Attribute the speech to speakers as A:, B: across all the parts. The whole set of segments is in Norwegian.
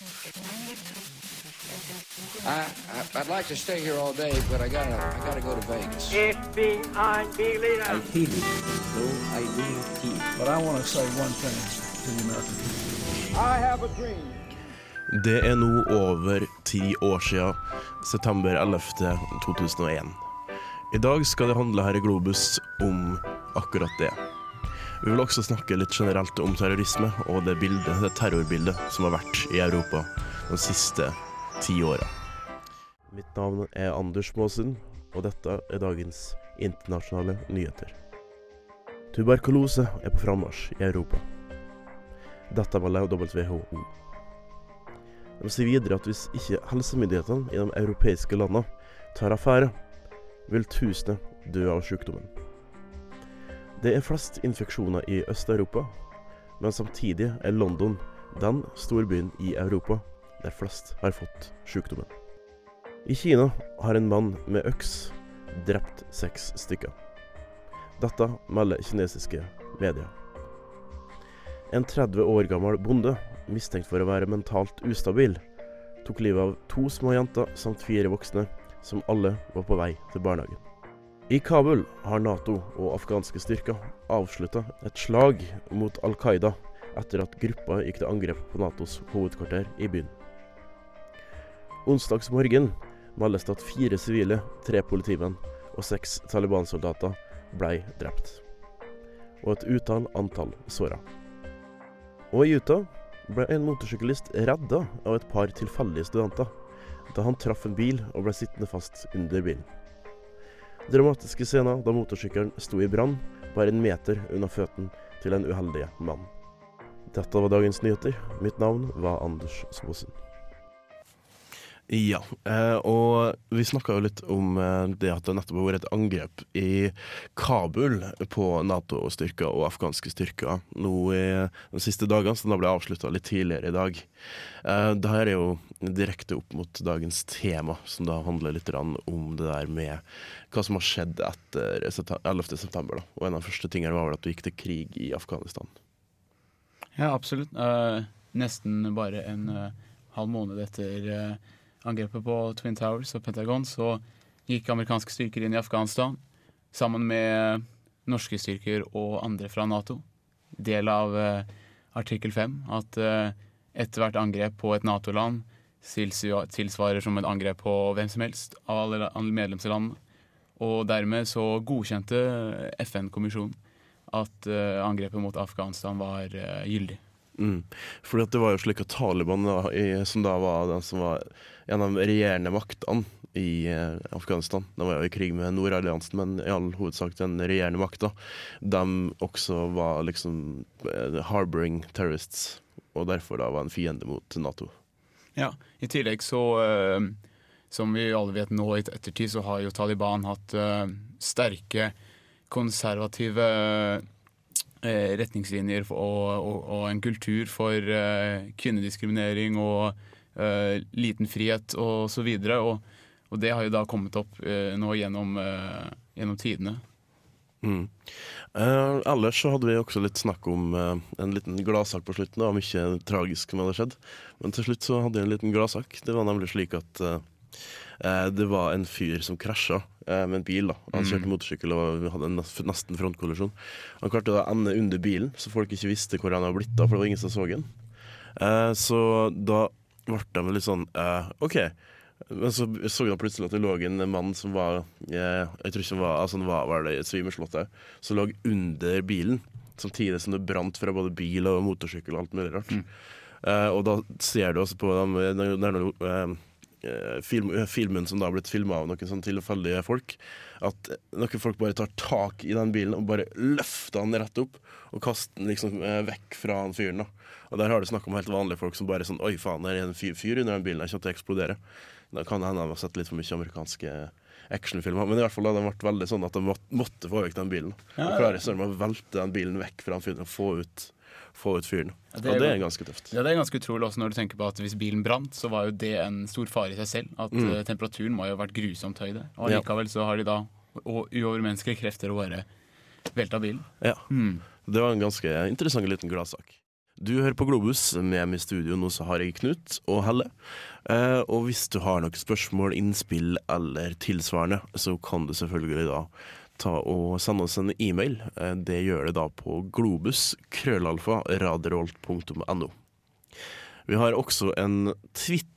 A: I, I, I'd like to stay here all day, but I gotta, I gotta go to Vegas.
B: FBI.
C: I feel it, though I do not feel.
D: But I want to say one thing to the American people.
B: I have a dream.
E: Det er nå over ti år siden, september 11. 2001. I dag skal det handle her i Globus om akkurat det. Vi vil også snakke litt generelt om terrorisme og det, bildet, det terrorbildet som har vært i Europa de siste ti åra. Mitt navn er Anders Maasen, og dette er dagens internasjonale nyheter. Tuberkulose er på frammarsj i Europa. Dette melder WHO. De sier videre at hvis ikke helsemyndighetene i de europeiske landene tar affære, vil tusener dø av sykdommen. Det er flest infeksjoner i Øst-Europa, men samtidig er London den storbyen i Europa der flest har fått sykdommen. I Kina har en mann med øks drept seks stykker. Dette melder kinesiske medier. En 30 år gammel bonde, mistenkt for å være mentalt ustabil, tok livet av to små jenter samt fire voksne, som alle var på vei til barnehagen. I Kabul har Nato og afghanske styrker avslutta et slag mot Al Qaida etter at gruppa gikk til angrep på Natos hovedkvarter i byen. Onsdags morgen meldes det at fire sivile, tre politimenn og seks Taliban-soldater ble drept. Og et utall antall såra. Og i Utah ble en motorsyklist redda av et par tilfeldige studenter da han traff en bil og ble sittende fast under bilen. Dramatiske scener da motorsykkelen sto i brann bare en meter unna føttene til en uheldige mann. Dette var dagens nyheter. Mitt navn var Anders Småsen. Ja, eh, og vi snakka jo litt om eh, det at det nettopp har vært et angrep i Kabul på Nato-styrker og afghanske styrker nå i de siste dagene, så da ble avslutta litt tidligere i dag. Eh, det her er jo direkte opp mot dagens tema, som da handler litt om det der med hva som har skjedd etter 11. september. Og en av de første tingene var vel at du gikk til krig i Afghanistan.
F: Ja, absolutt. Uh, nesten bare en uh, halv måned etter uh, angrepet på Twin Towers og Pentagon, så gikk amerikanske styrker inn i Afghanistan sammen med norske styrker og andre fra Nato. Del av artikkel 5 at ethvert angrep på et Nato-land tilsvarer som et angrep på hvem som helst av alle, medlemslandene. Og dermed så godkjente FN-kommisjonen at uh, angrepet mot Afghanistan var uh, gyldig.
E: Mm. Fordi det var jo slik at Taliban, da, i, som da var den som var en av de regjerende maktene i eh, Afghanistan De var jo i krig med Nordalliansen, men i all hovedsak den regjerende makta. De også var liksom harboring terrorists, og derfor da var en fiende mot Nato.
F: Ja, i tillegg så som vi alle vet nå i ettertid, så har jo Taliban hatt uh, sterke konservative retningslinjer og, og, og, en kultur for uh, kvinnediskriminering og liten frihet og så videre. Og, og, det har jo da kommet opp nå gjennom, gjennom tidene.
E: Mm. Uh, ellers så hadde vi også litt snakk om uh, en liten gladsak på slutten. Det var mye tragisk som hadde skjedd. Men til slutt så hadde vi en liten gladsak. Det var nemlig slik at uh, det var en fyr som krasja med en bil. da Han kjørte mm. motorsykkel og hadde nesten frontkollisjon. Han klarte å ende under bilen, så folk ikke visste hvor han hadde blitt av, for det var ingen som så han. så da ble de litt sånn OK. Men så så han plutselig at det lå en mann som var Jeg, jeg tror ikke han var altså han var, var det svimeslått som lå under bilen. Samtidig som det brant fra både bil og motorsykkel og alt mulig rart. Mm. Og da ser du også på dem, uh, film, filmen som da har blitt filma av noen sånn tilfeldige folk, at noen folk bare tar tak i den bilen og bare løfter den rett opp og kaster den liksom uh, vekk fra han fyren. da Og der har du snakk om helt vanlige folk som bare sånn Oi, faen, det er en fyr, fyr under den bilen, jeg kommer til å eksplodere. Da kan det hende de har sett litt for mye amerikanske actionfilmer. Men i hvert fall da, det ble veldig sånn at de måtte få vekk den bilen. Ja, ja. Klare sånn å velte den bilen vekk fra fyren og få ut, få ut fyren. Ja, det, er, og det er ganske tøft.
F: Ja, det er ganske utrolig også når du tenker på at hvis bilen brant, så var jo det en stor fare i seg selv. At mm. uh, temperaturen må jo ha vært grusomt høy der. Og likevel så har de da uovermenneskelige krefter å bare velta bilen.
E: Ja. Mm. Det var en ganske interessant liten gladsak. Du hører på Globus. Med meg i studio nå så har jeg Knut og Helle. Eh, og hvis du har noen spørsmål, innspill eller tilsvarende, så kan du selvfølgelig da ta og sende oss en e-mail. Eh, det gjør det da på globus krøllalfa radiolt.no. Vi har også en Twitter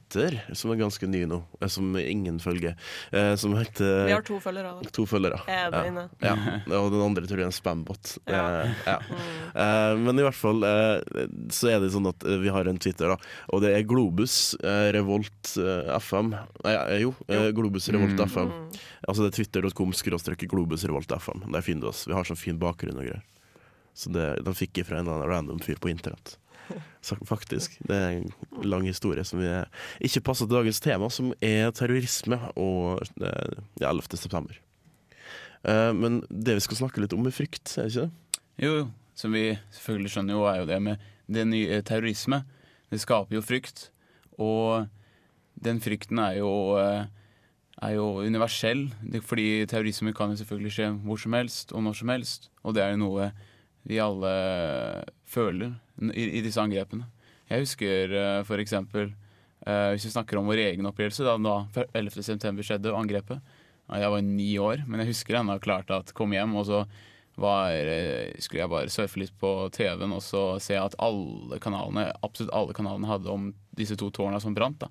E: som er ganske ny nå, eh, som ingen følger, eh, som heter
G: Vi har to følgere, da.
E: To følgere.
G: Er ene.
E: Ja. Og den andre tror jeg er en spambot.
G: Ja.
E: Eh, ja.
G: Mm.
E: Eh, men i hvert fall så er det sånn at vi har en Twitter, da. Og det er Globus Revolt FM. Nei, jo, Globus Revolt
F: Mm.
E: FM. Altså det er twitter.com skråstrek Globus Revolt FM. Der finner du oss. Vi har sånn fin bakgrunn og greier. Så det, den fikk jeg fra en eller annen random fyr på internett. Faktisk. Det er en lang historie som ikke passer til dagens tema, som er terrorisme og eh, ja, 11. september. Eh, men det vi skal snakke litt om, er frykt, er det ikke det?
F: Jo, jo. Som vi selvfølgelig skjønner jo, er jo det med det nye terrorisme. Det skaper jo frykt. Og den frykten er jo, eh, er jo universell. Fordi terrorisme kan jo selvfølgelig skje hvor som helst og når som helst. Og det er jo noe vi alle føler i, i disse angrepene. Jeg husker uh, for eksempel eh, Hvis vi snakker om vår egen opplevelse da, da 11. september skjedde, og angrepet. Jeg var ni år, men jeg husker ennå klart at kom hjem, og så var, eh, skulle jeg bare surfe litt på TV-en og så se at alle kanalene, absolutt alle kanalene hadde om disse to tårna som brant. da.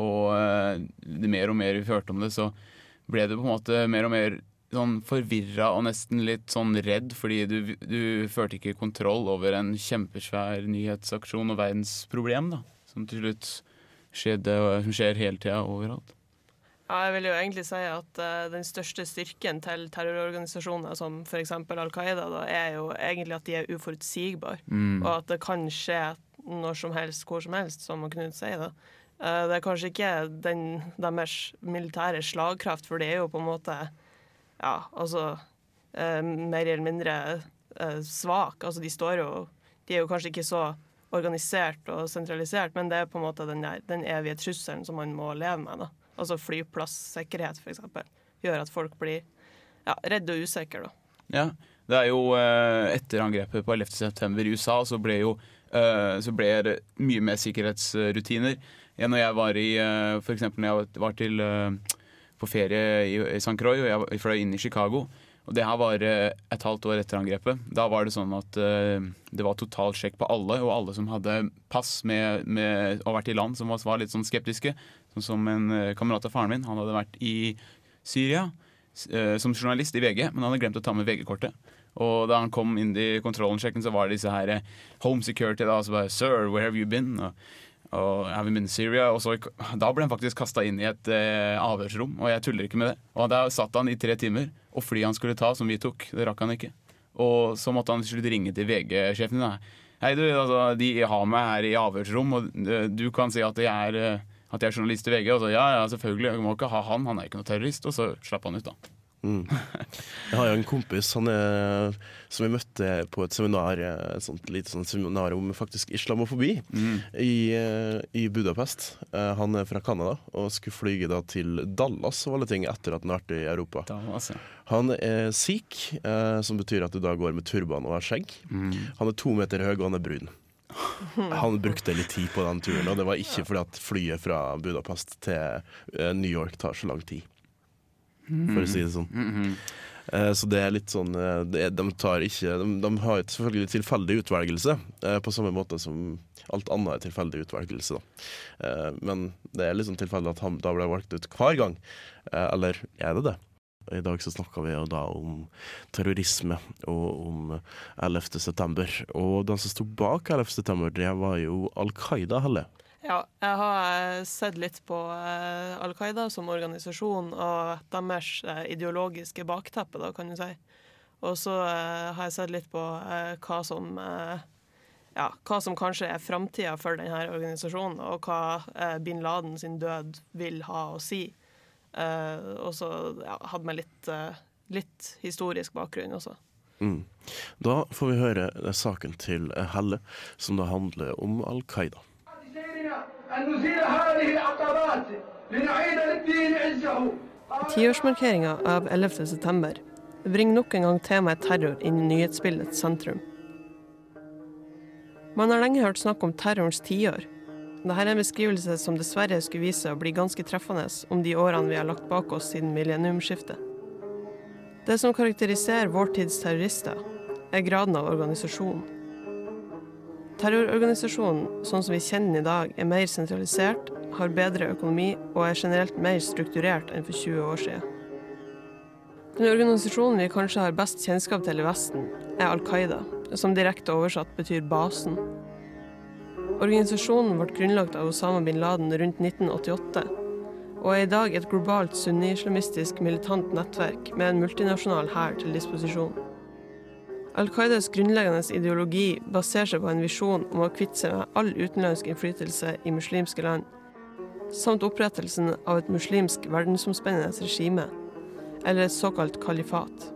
F: Og eh, det mer og mer vi hørte om det, så ble det på en måte mer og mer sånn forvirra og nesten litt sånn redd, fordi du, du følte ikke kontroll over en kjempesvær nyhetsaksjon og verdensproblem, da. Som til slutt skjedde, og som skjer hele tida overalt.
G: Ja, jeg vil jo egentlig si at uh, den største styrken til terrororganisasjoner som f.eks. Al Qaida, da, er jo egentlig at de er uforutsigbare. Og at det kan skje når som helst, hvor som helst, som Knut sier. da. Uh, det er kanskje ikke den, deres militære slagkraft, for det er jo på en måte ja, altså eh, mer eller mindre eh, svak. Altså de står jo De er jo kanskje ikke så organisert og sentralisert, men det er på en måte den, der, den evige trusselen som man må leve med. da. Altså flyplassikkerhet, f.eks. Gjør at folk blir ja, redde og usikre. da.
F: Ja, det er jo eh, etter angrepet på 11. september i USA, så ble jo eh, så ble det mye mer sikkerhetsrutiner. Ja, når jeg var i eh, For når jeg var til, eh, på ferie i, i St. Croix, og jeg fløy inn i Chicago. Og det her var eh, et halvt år etter angrepet. Da var det sånn at uh, det var total sjekk på alle, og alle som hadde pass med, med, og vært i land som var, var litt sånn skeptiske. Sånn som en uh, kamerat av faren min. Han hadde vært i Syria uh, som journalist i VG, men han hadde glemt å ta med VG-kortet. Og da han kom inn i kontrollen-sjekken, så var det disse her Home Security. da, så bare, Sir, where have you been? Og, og have been in Syria? Og så, da ble han faktisk kasta inn i et eh, avhørsrom, og jeg tuller ikke med det. Og der satt han i tre timer, og flyet han skulle ta, som vi tok, det rakk han ikke. Og så måtte han til slutt ringe til VG-sjefen din. Hei, du, altså, de har meg her i avhørsrom, og eh, du kan si at jeg er eh, at jeg er journalist i VG. Og så ja, ja, selvfølgelig, jeg må ikke ha han, han er ikke noe terrorist. Og så slapp han ut, da.
E: Jeg har jo en kompis han er, som jeg møtte på et seminar Et sånt lite sånt seminar om faktisk islamofobi i, eh, i Budapest. Eh, Han er fra Canada og skulle flyge da til Dallas og alle ting etter at han har vært i Europa.
F: Dallas, ja.
E: Han er sikh, eh, som betyr at du da går med turban og har skjegg. Han er to meter høy, og han er brun. Han brukte litt tid på den turen, og det var ikke fordi at flyet fra Budapest til eh, New York tar så lang tid. For å si det sånn. Eh, Så det er litt sånn eh, det De ikke De, de har et selvfølgelig tilfeldig utvelgelse, eh, på samme måte som alt annet er tilfeldig utvelgelse. Eh, Men det er liksom tilfeldig at han da ble valgt ut hver gang. Eller er det det? I dag så snakka vi jo da om terrorisme og om 11. september. Og den som sto bak 11. september, det var jo Al Qaida, Helle.
G: Ja, jeg har eh, sett litt på eh, Al Qaida som organisasjon og deres eh, ideologiske bakteppe, da, kan du si. Og så har jeg sett litt på hva som ja, hva som kanskje er framtida for denne organisasjonen, og hva bin Laden sin død vil ha å si. Og så ja, hadde vi litt, litt historisk bakgrunn også.
E: Mm. Da får vi høre saken til Helle, som da handler om Al Qaida.
B: سيرنا أن نزيل هذه العقبات لنعيد للدين عزه
G: Tiårsmarkeringa av 11. september bringer nok en gang temaet terror inn i nyhetsbildets sentrum. Man har lenge hørt snakk om terrorens tiår. Dette er en beskrivelse som dessverre skulle vise å bli ganske treffende om de årene vi har lagt bak oss siden millenniumsskiftet. Det som karakteriserer vår tids terrorister, er graden av organisasjon. Terrororganisasjonen, sånn som vi kjenner den i dag, er mer sentralisert, har bedre økonomi og er generelt mer strukturert enn for 20 år siden. Den organisasjonen vi kanskje har best kjennskap til i Vesten, er Al Qaida, som direkte oversatt betyr basen. Organisasjonen ble grunnlagt av Osama bin Laden rundt 1988, og er i dag et globalt sunni-islamistisk militant nettverk med en multinasjonal hær til disposisjon. Al Qaidas grunnleggende ideologi baserer seg på en visjon om å kvitte seg med all utenlandsk innflytelse i muslimske land, samt opprettelsen av et muslimsk verdensomspennende regime, eller et såkalt kalifat.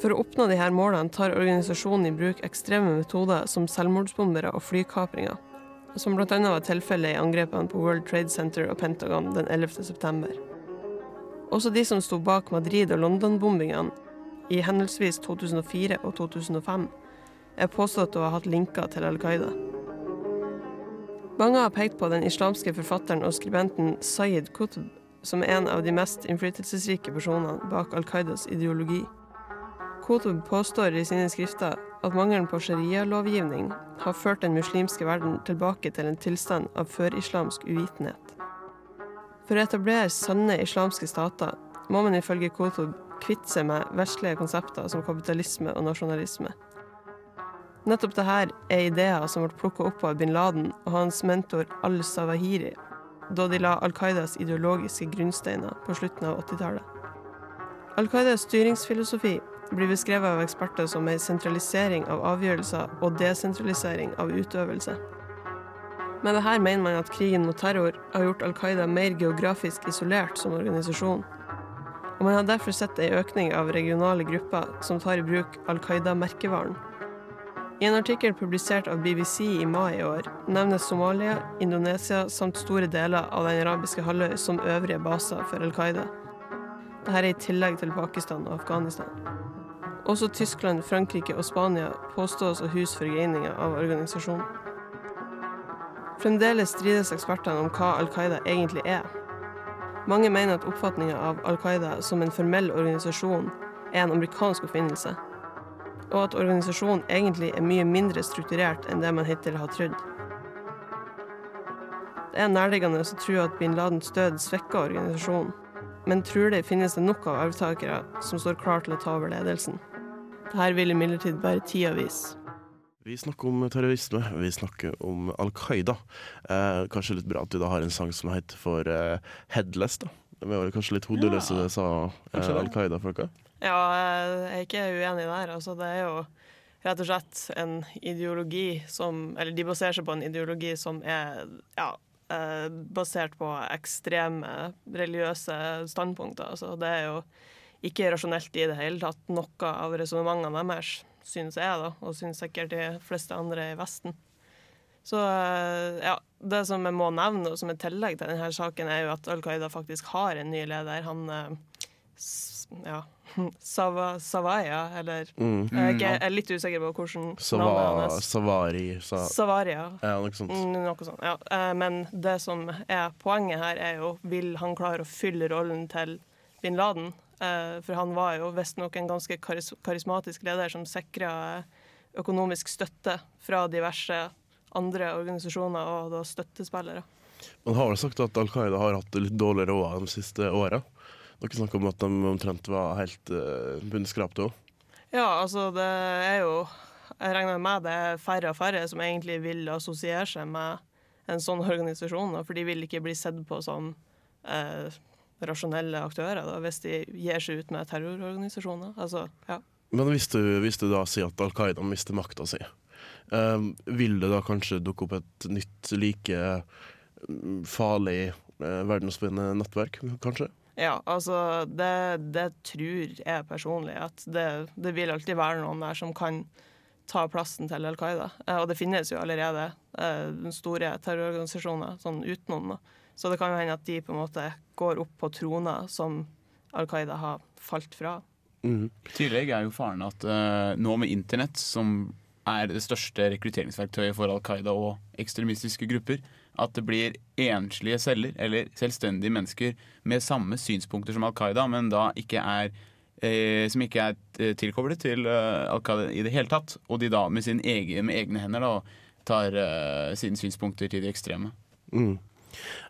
G: For å oppnå disse målene tar organisasjonen i bruk ekstreme metoder som selvmordsbombere og flykapringer, som bl.a. var tilfellet i angrepene på World Trade Center og Pentagon den 11. september. Også de som sto bak Madrid- og London-bombingene i henholdsvis 2004 og 2005, er påstått å ha hatt linker til Al Qaida. Mange har pekt på den islamske forfatteren og skribenten Sayed Qutb som en av de mest innflytelsesrike personene bak Al Qaidas ideologi. Qutb påstår i sine skrifter at mangelen på sharia-lovgivning har ført den muslimske verden tilbake til en tilstand av førislamsk uvitenhet. For å etablere sanne islamske stater må man ifølge Qutb kvitte seg med vestlige konsepter som kapitalisme og nasjonalisme. Nettopp dette er ideer som ble plukka opp av bin Laden og hans mentor al-Sawahiri da de la Al Qaidas ideologiske grunnsteiner på slutten av 80-tallet. Al Qaidas styringsfilosofi blir beskrevet av eksperter som en sentralisering av avgjørelser og desentralisering av utøvelse. Med dette mener man at krigen mot terror har gjort Al Qaida mer geografisk isolert som organisasjon. Og man har derfor sett en økning av regionale grupper som tar i bruk Al Qaida-merkevaren. I en artikkel publisert av BBC i mai i år nevnes Somalia, Indonesia samt store deler av den arabiske halvøy som øvrige baser for Al Qaida. Dette er i tillegg til Pakistan og Afghanistan. Også Tyskland, Frankrike og Spania påstås å huse forgreininger av organisasjonen. Fremdeles strides ekspertene om hva Al Qaida egentlig er. Mange mener at oppfatninga av Al Qaida som en formell organisasjon er en amerikansk oppfinnelse, og at organisasjonen egentlig er mye mindre strukturert enn det man hittil har trodd. Det er nærliggende å tro at bin Ladens død svekker organisasjonen, men trolig finnes det nok av arvtakere som står klar til å ta over ledelsen. Dette vil imidlertid bare tida vise.
E: Vi snakker om terrorisme, vi snakker om Al Qaida. Eh, kanskje litt bra at du da har en sang som heter for eh, Headless, da. Det var kanskje litt hodeløse,
F: Ja,
E: sa eh. Al Qaida-folka.
G: Ja, jeg er ikke uenig der. Altså, det er jo rett og slett en ideologi som Eller de baserer seg på en ideologi som er ja, eh, basert på ekstreme religiøse standpunkter. Altså, det er jo ikke rasjonelt i det hele tatt, noe av resonnementene deres, syns jeg, da, og syns sikkert de fleste andre i Vesten. Så eh, ja, det som jeg må nevne, og som er tillegg til denne saken, er jo at Al Qaida faktisk har en ny leder. Han eh, ja, Sava, Savaya, eller
E: Mm.
G: jeg, er jeg er litt usikker på hvordan navnet
E: Sava,
G: hans
E: Savari sa
G: Savaria.
E: Ja, noe sånt.
G: Mm, Noe sånt, ja. Eh, Men det som er poenget her, er jo vil han klare å fylle rollen til bin Laden? Eh, For han var jo visstnok en ganske karis karismatisk leder som sikra økonomisk støtte fra diverse andre organisasjoner og da støttespillere.
E: Man har vel sagt at Al Qaida har hatt det litt dårlig råd de siste åra. Dere snakker om at de omtrent var helt uh, bunnskrapte òg.
G: Ja, altså det er jo Jeg regner med det er færre og færre som egentlig vil assosiere seg med en sånn organisasjon, for de vil ikke bli sett på som eh, rasjonelle aktører da, hvis de gir seg ut med terrororganisasjoner. Altså, ja.
E: Men hvis du, hvis du da sier at Al Qaida mister makta si, eh, vil det da kanskje dukke opp et nytt like mm, farlig eh, verdensomspennende nettverk, kanskje?
G: Ja, altså det, det tror jeg personlig at det, det vil alltid være noen der som kan ta plassen til Al Qaida. Eh, og det finnes jo allerede eh, store terrororganisasjoner sånn utenom. Da. Så det kan jo hende at de på en måte går opp på troner som Al Qaida har falt fra.
E: Mhm.
F: I tillegg er jo faren at uh, nå med internett, som er det største rekrutteringsverktøyet for Al Qaida og ekstremistiske grupper. At det blir enslige celler, eller selvstendige mennesker med samme synspunkter som Al Qaida, men da ikke er eh, som ikke er eh, tilkoblet til uh, Al Qaida i det hele tatt. Og de da med, sin egen, med egne hender da tar uh, sine synspunkter til de ekstreme.
E: Mm.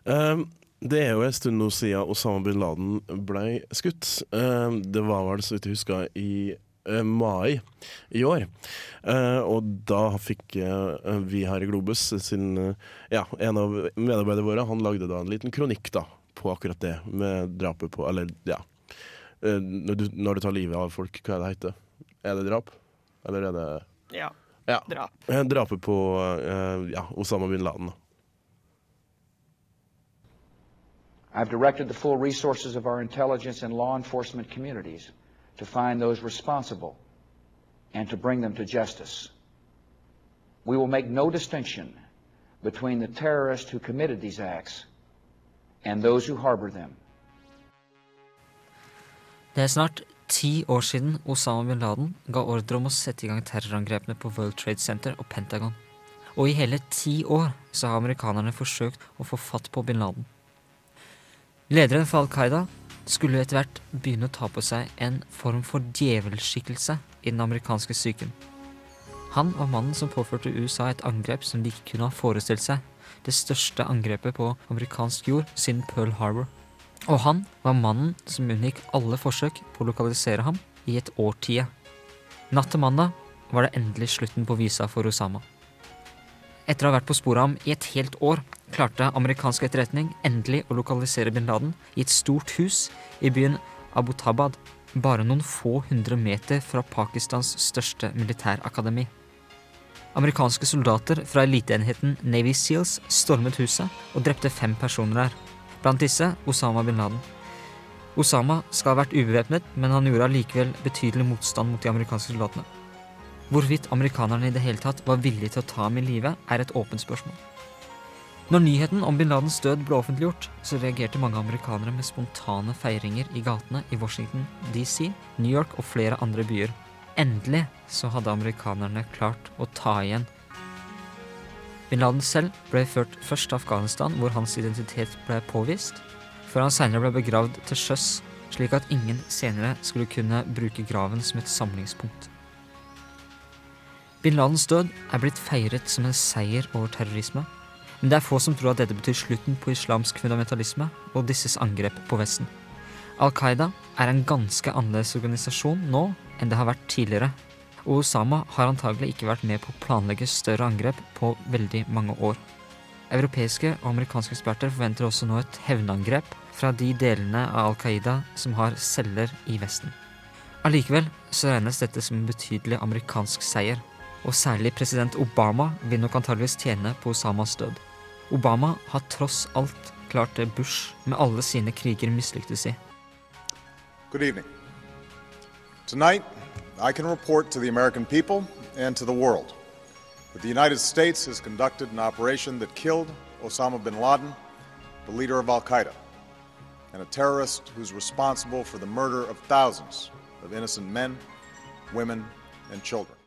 E: Um, det er jo en stund nå siden Osama bin Laden ble skutt. Um, det var vel, så vidt jeg husker, i uh, mai i år. Uh, og da fikk vi her i Globus sin Ja, en av medarbeiderne våre han lagde da en liten kronikk da på akkurat det med drapet på Eller, ja. Når, du, når du tar livet av folk, hva er det heter? Er det drap? Eller er det
G: Ja.
E: Ja.
G: Drap.
E: Eh, Drapet på ja, Osama bin Laden. da.
H: I've directed the full resources of our intelligence and law enforcement communities to find those responsible and to bring them to justice. We will make no distinction between the terrorists who committed these acts and those who harbor them.
I: Det er snart ti år siden Osama bin Laden ga ordre om å sette i gang terrorangrepene på World Trade Center og Pentagon. Og i hele ti år så har amerikanerne forsøkt å få fatt på bin Laden. Lederen for Al Qaida skulle etter hvert begynne å ta på seg en form for djevelskikkelse i den amerikanske psyken. Han var mannen som påførte USA et angrep som de ikke kunne ha forestilt seg. Det største angrepet på amerikansk jord siden Pearl Harbor. Og han var mannen som unngikk alle forsøk på å lokalisere ham i et årtie. Natt til mandag var det endelig slutten på visa for Osama. Etter å ha vært på sporet av ham i et helt år, klarte amerikansk etterretning endelig å lokalisere bin Laden i et stort hus i byen Abu Tabad, bare noen få hundre meter fra Pakistans største militærakademi. Amerikanske soldater fra eliteenheten Navy Seals stormet huset og drepte fem personer der. Blant disse Osama bin Laden. Osama skal ha vært ubevæpnet, men han gjorde allikevel betydelig motstand mot de amerikanske soldatene. Hvorvidt amerikanerne i det hele tatt var villige til å ta ham i live, er et åpent spørsmål. Når nyheten om bin Ladens død ble offentliggjort, så reagerte mange amerikanere med spontane feiringer i gatene i Washington DC, New York og flere andre byer. Endelig så hadde amerikanerne klart å ta igjen. Bin Laden selv ble ført først til Afghanistan, hvor hans identitet ble påvist, før han senere ble begravd til sjøs, slik at ingen senere skulle kunne bruke graven som et samlingspunkt. Bin Ladens død er blitt feiret som en seier over terrorisme, men det er få som tror at dette betyr slutten på islamsk fundamentalisme og disses angrep på Vesten. Al Qaida er en ganske annerledes organisasjon nå enn det har vært tidligere, og Osama har antagelig ikke vært med på å planlegge større angrep på veldig mange år. Europeiske og amerikanske eksperter forventer også nå et hevnangrep fra de delene av Al Qaida som har celler i Vesten. Allikevel så regnes dette som en betydelig amerikansk seier, og særlig president Obama vil nok antageligvis tjene på Osamas død. Obama har tross alt klart det Bush med alle sine kriger mislyktes i.
J: Good evening. Tonight, I can report to the American people and to the world that the United States has conducted an operation that killed Osama bin Laden, the leader of Al Qaeda, and a terrorist who's responsible for the murder of thousands of innocent men, women, and children.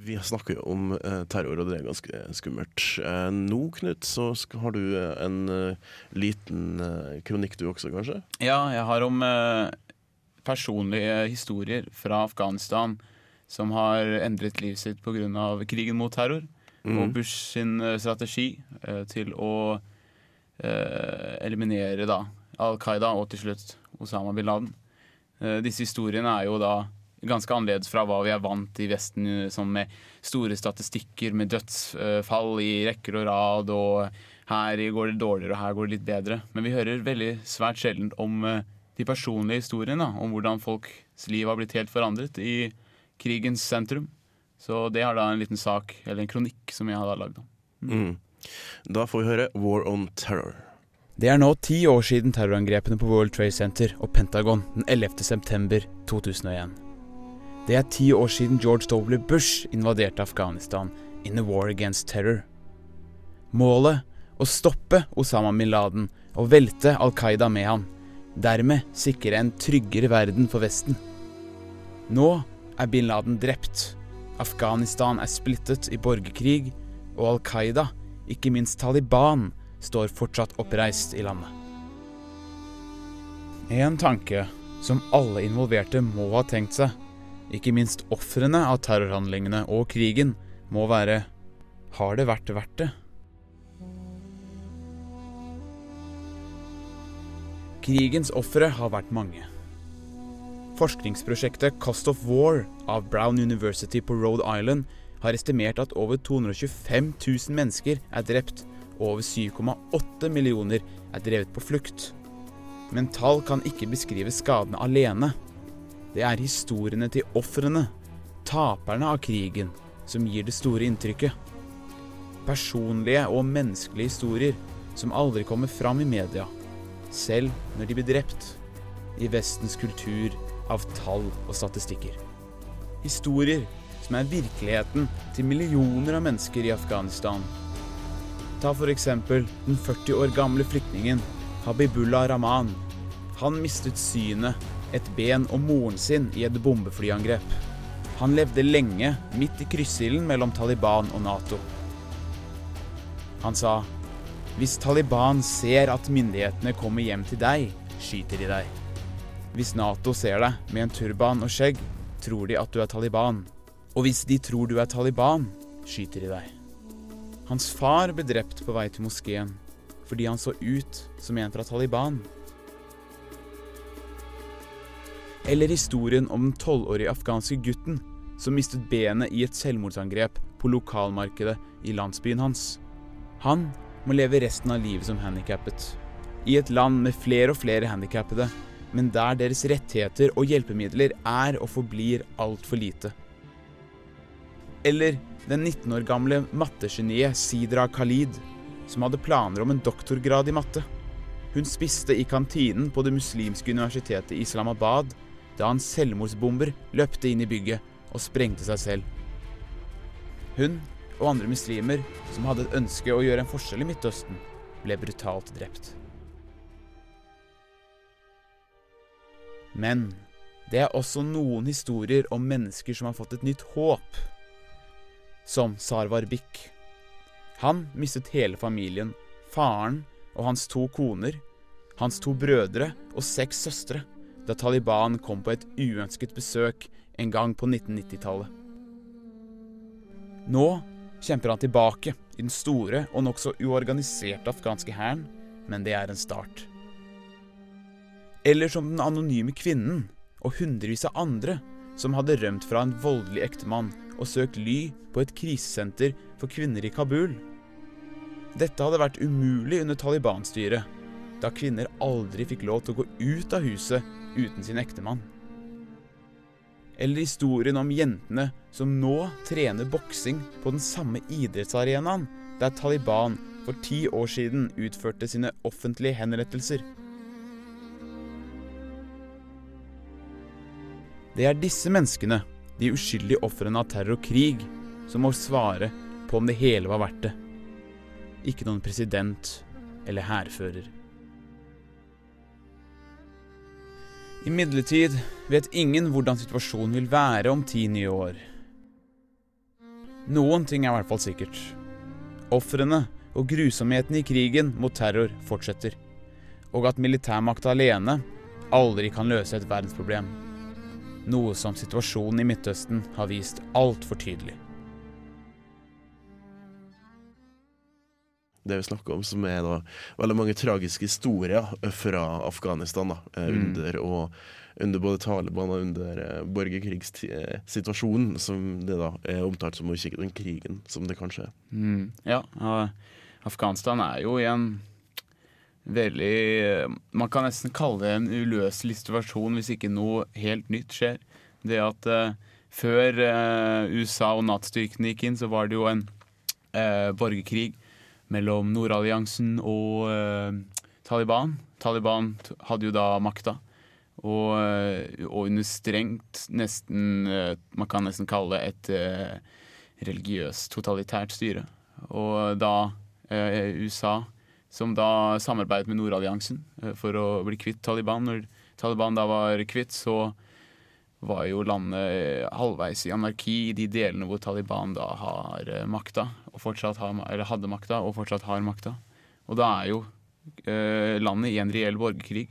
E: Vi snakker jo om eh, terror, og det er ganske skummelt. Eh, nå, Knut, så har du eh, en liten kronikk du også, kanskje?
F: Ja, jeg har om personlige historier fra Afghanistan som har endret livet sitt pga. krigen mot terror. Og Bush sin strategi til å eliminere da Al Qaida og til slutt Osama bin Laden. Eh, disse historiene er jo da ganske annerledes fra hva vi er vant i Vesten, som med store statistikker med dødsfall i rekker og rad, og her går det dårligere, og her går det litt bedre. Men vi hører veldig svært sjelden om eh, de personlige historiene, om hvordan folks liv har blitt helt forandret i krigens sentrum. Så det har da en liten sak, eller en kronikk, som jeg har lagd. om.
E: Mm. Da får vi høre War on Terror.
F: Det er nå ti år siden terrorangrepene på World Trade Center og Pentagon den 11. september 2001. Det er ti år siden George W. Bush invaderte Afghanistan in a war against terror. Målet å stoppe Osama bin Laden og velte Al Qaida med ham. Dermed sikre en tryggere verden for Vesten. Nå er bin Laden drept. Afghanistan er splittet i borgerkrig, og Al Qaida, ikke minst Taliban, står fortsatt oppreist i landet. En tanke som alle involverte må ha tenkt seg, ikke minst ofrene av terrorhandlingene og krigen, må være har det vært verdt det? Krigens ofre har vært mange. Forskningsprosjektet Cost of War av Brown University på Rhode Island har estimert at over 225 000 mennesker er drept, og over 7,8 millioner er drevet på flukt. Men tall kan ikke beskrive skadene alene. Det er historiene til ofrene, taperne av krigen, som gir det store inntrykket. Personlige og menneskelige historier som aldri kommer fram i media, selv når de blir drept. I Vestens kultur av tall og statistikker. Historier som er virkeligheten til millioner av mennesker i Afghanistan. Ta eksempel den 40 år gamle flyktningen Habibullah Rahman. Han mistet synet, et ben og moren sin i et bombeflyangrep. Han levde lenge midt i kryssilden mellom Taliban og Nato. Han sa hvis Taliban ser at myndighetene kommer hjem til deg, skyter de deg. Hvis Nato ser deg med en turban og skjegg, tror de at du er Taliban. Og hvis de tror du er Taliban, skyter de deg. Hans far ble drept på vei til moskeen fordi han så ut som en fra Taliban. Eller historien om den tolvårige afghanske gutten som mistet benet i et selvmordsangrep på lokalmarkedet i landsbyen hans. Han må leve resten av livet som handikappet. I et land med flere og flere handikappede, men der deres rettigheter og hjelpemidler er og forblir altfor lite. Eller den 19 år gamle mattegeniet Sidra Khalid, som hadde planer om en doktorgrad i matte. Hun spiste i kantinen på det muslimske universitetet i Islamabad da en selvmordsbomber løpte inn i bygget og sprengte seg selv. Hun og andre muslimer som hadde et ønske å gjøre en forskjell i Midtøsten, ble brutalt drept. Men det er også noen historier om mennesker som har fått et nytt håp. Som Sarwar Bik. Han mistet hele familien, faren og hans to koner, hans to brødre og seks søstre da Taliban kom på et uønsket besøk en gang på 1990-tallet. Nå kjemper han tilbake i den store og nokså uorganiserte afghanske hæren, men det er en start. Eller som den anonyme kvinnen og hundrevis av andre som hadde rømt fra en voldelig ektemann og søkt ly på et krisesenter for kvinner i Kabul. Dette hadde vært umulig under Taliban-styret, da kvinner aldri fikk lov til å gå ut av huset uten sin ektemann. Eller historien om jentene som nå trener boksing på den samme idrettsarenaen der Taliban for ti år siden utførte sine offentlige henrettelser. Det er disse menneskene, de uskyldige ofrene av terror og krig, som må svare på om det hele var verdt det. Ikke noen president eller hærfører. Imidlertid vet ingen hvordan situasjonen vil være om ti nye år. Noen ting er i hvert fall sikkert. Ofrene og grusomheten i krigen mot terror fortsetter. Og at militærmakta alene aldri kan løse et verdensproblem. Noe som situasjonen i Midtøsten har vist altfor tydelig.
E: Det vi snakker om, som er da veldig mange tragiske historier fra Afghanistan. da, mm. under, og, under både Taliban og under eh, borgerkrigssituasjonen, som det da er omtalt som ikke den krigen som det kanskje er.
F: Mm. Ja, Afghanistan er jo i en veldig Man kan nesten kalle det en uløselig situasjon hvis ikke noe helt nytt skjer. Det at uh, før uh, USA og Nato-styrkene gikk inn, så var det jo en uh, borgerkrig mellom Nordalliansen og uh, Taliban. Taliban hadde jo da makta. Og, uh, og under strengt nesten uh, Man kan nesten kalle det et religiøst totalitært styre. Og da USA, som da samarbeidet med Nordalliansen for å bli kvitt Taliban Når Taliban da var kvitt, så var jo landet halvveis i anarki i de delene hvor Taliban da har eh, makta, og fortsatt har, eller hadde makta og fortsatt har makta. Og da er jo eh, landet i en reell borgerkrig,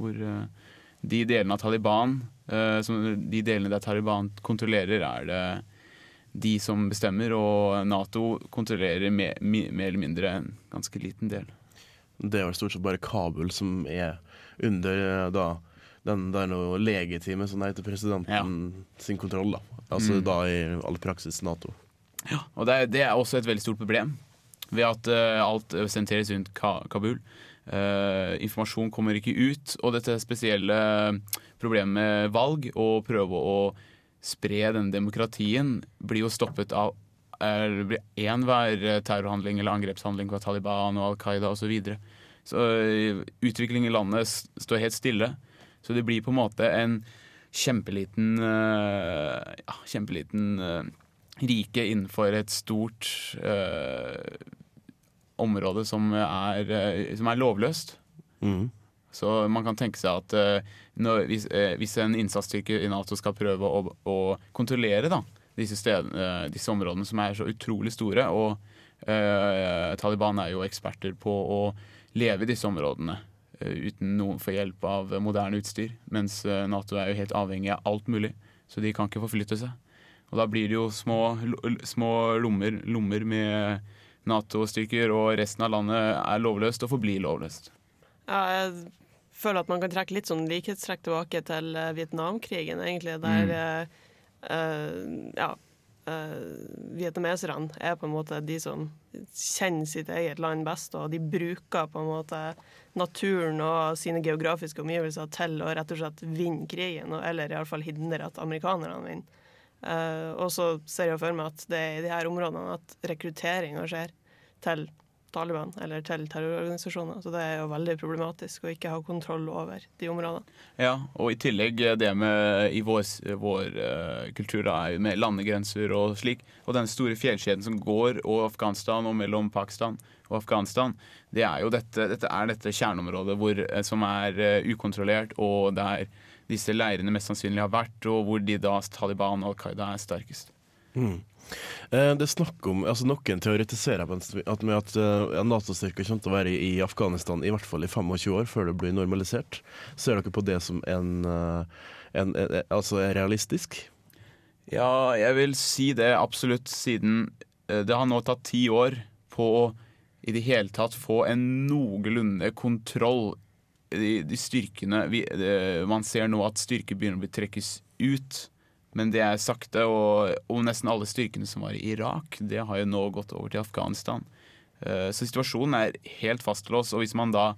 F: hvor eh, de delene av Taliban, eh, som, de delene der Taliban kontrollerer, er det de som bestemmer, og Nato kontrollerer mer, mer eller mindre en ganske liten del.
E: Det er vel stort sett bare Kabul som er under eh, da den er noe legetime, som det heter, presidenten sin kontroll. da. Altså
F: Mm.
E: da i all praksis Nato.
F: Ja, Og det er, det er også et veldig stort problem ved at uh, alt sentreres rundt Ka Kabul. Uh, informasjon kommer ikke ut, og dette spesielle problemet med valg og prøve å spre den demokratien blir jo stoppet av det blir enhver terrorhandling eller angrepshandling fra Taliban og Al Qaida osv. Så, videre. så eh, utviklingen i landet står helt stille. Så det blir på en måte en kjempeliten eh, ja, kjempeliten eh, rike innenfor et stort eh, område som er, som er lovløst.
E: Mm.
F: Så man kan tenke seg at når, hvis, hvis en innsatsstyrke i Nato skal prøve å, å kontrollere da, disse, stedene, disse områdene som er så utrolig store, og eh, Taliban er jo eksperter på å leve i disse områdene uten noen for hjelp av moderne utstyr, mens eh, Nato er jo helt avhengig av alt mulig, så de kan ikke forflytte seg. Og da blir det jo små, små lommer, lommer med Nato-styrker, og resten av landet er lovløst og forblir lovløst.
G: Ja, jeg føler at man kan trekke litt sånn likhetstrekk tilbake til eh, Vietnamkrigen, egentlig, der mm. Uh, ja, uh, vietnameserne er på en måte de som kjenner sitt eget land best, og de bruker på en måte naturen og sine geografiske omgivelser til å rett og slett vinne krigen, eller iallfall hindre at amerikanerne vinner. Uh, og så ser jeg for meg at det er i de her områdene at rekrutteringa skjer til Taliban eller til terrororganisasjoner. Så det er jo veldig problematisk å ikke ha kontroll over de områdene.
F: Ja, og i tillegg eh, det med i vår, vår uh, kultur er jo med landegrenser og slik, og den store fjellkjeden som går over Afghanistan og mellom Pakistan og Afghanistan, det er jo dette, dette, er dette kjerneområdet hvor, eh, som er uh, ukontrollert, og der disse leirene mest sannsynlig har vært, og hvor de da Taliban og Al Qaida er sterkest.
E: Mm. Eh, det er snakk om, altså Noen teoretiserer at med at uh, Nato-styrker kommer til å være i Afghanistan i hvert fall i 25 år før det blir normalisert. Ser dere på det som en, eh, en, en, altså realistisk?
F: Ja, jeg vil si det absolutt, siden eh, det har nå tatt ti år på å i det hele tatt få en noenlunde kontroll. De, de styrkene vi, de, Man ser nå at styrker begynner å bli trekkes ut, men det er sakte. Og, og nesten alle styrkene som var i Irak, det har jo nå gått over til Afghanistan. Eh, Så situasjonen er helt fastlåst, og hvis man da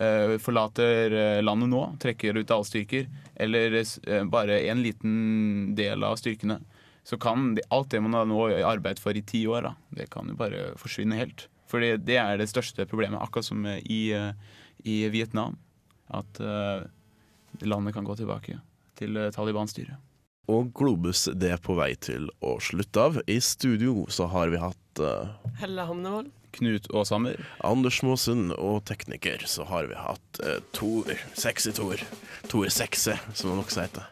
F: eh, forlater eh, landet nå, trekker ut alle styrker, eller bare en liten del av styrkene, så kan alt det man har nå arbeidet for i ti år, da, det kan jo bare forsvinne helt. For det er det største problemet, akkurat som i, i Vietnam. At landet kan gå tilbake til Taliban-styret.
E: Og Globus det er på vei til å slutte av. I studio så har vi hatt uh,
G: Helle Hamnevold.
F: Knut Aashammer.
E: Anders Måsund, og tekniker så har vi hatt uh, Tor, sexy Tor. Tor Sexy som han også heter.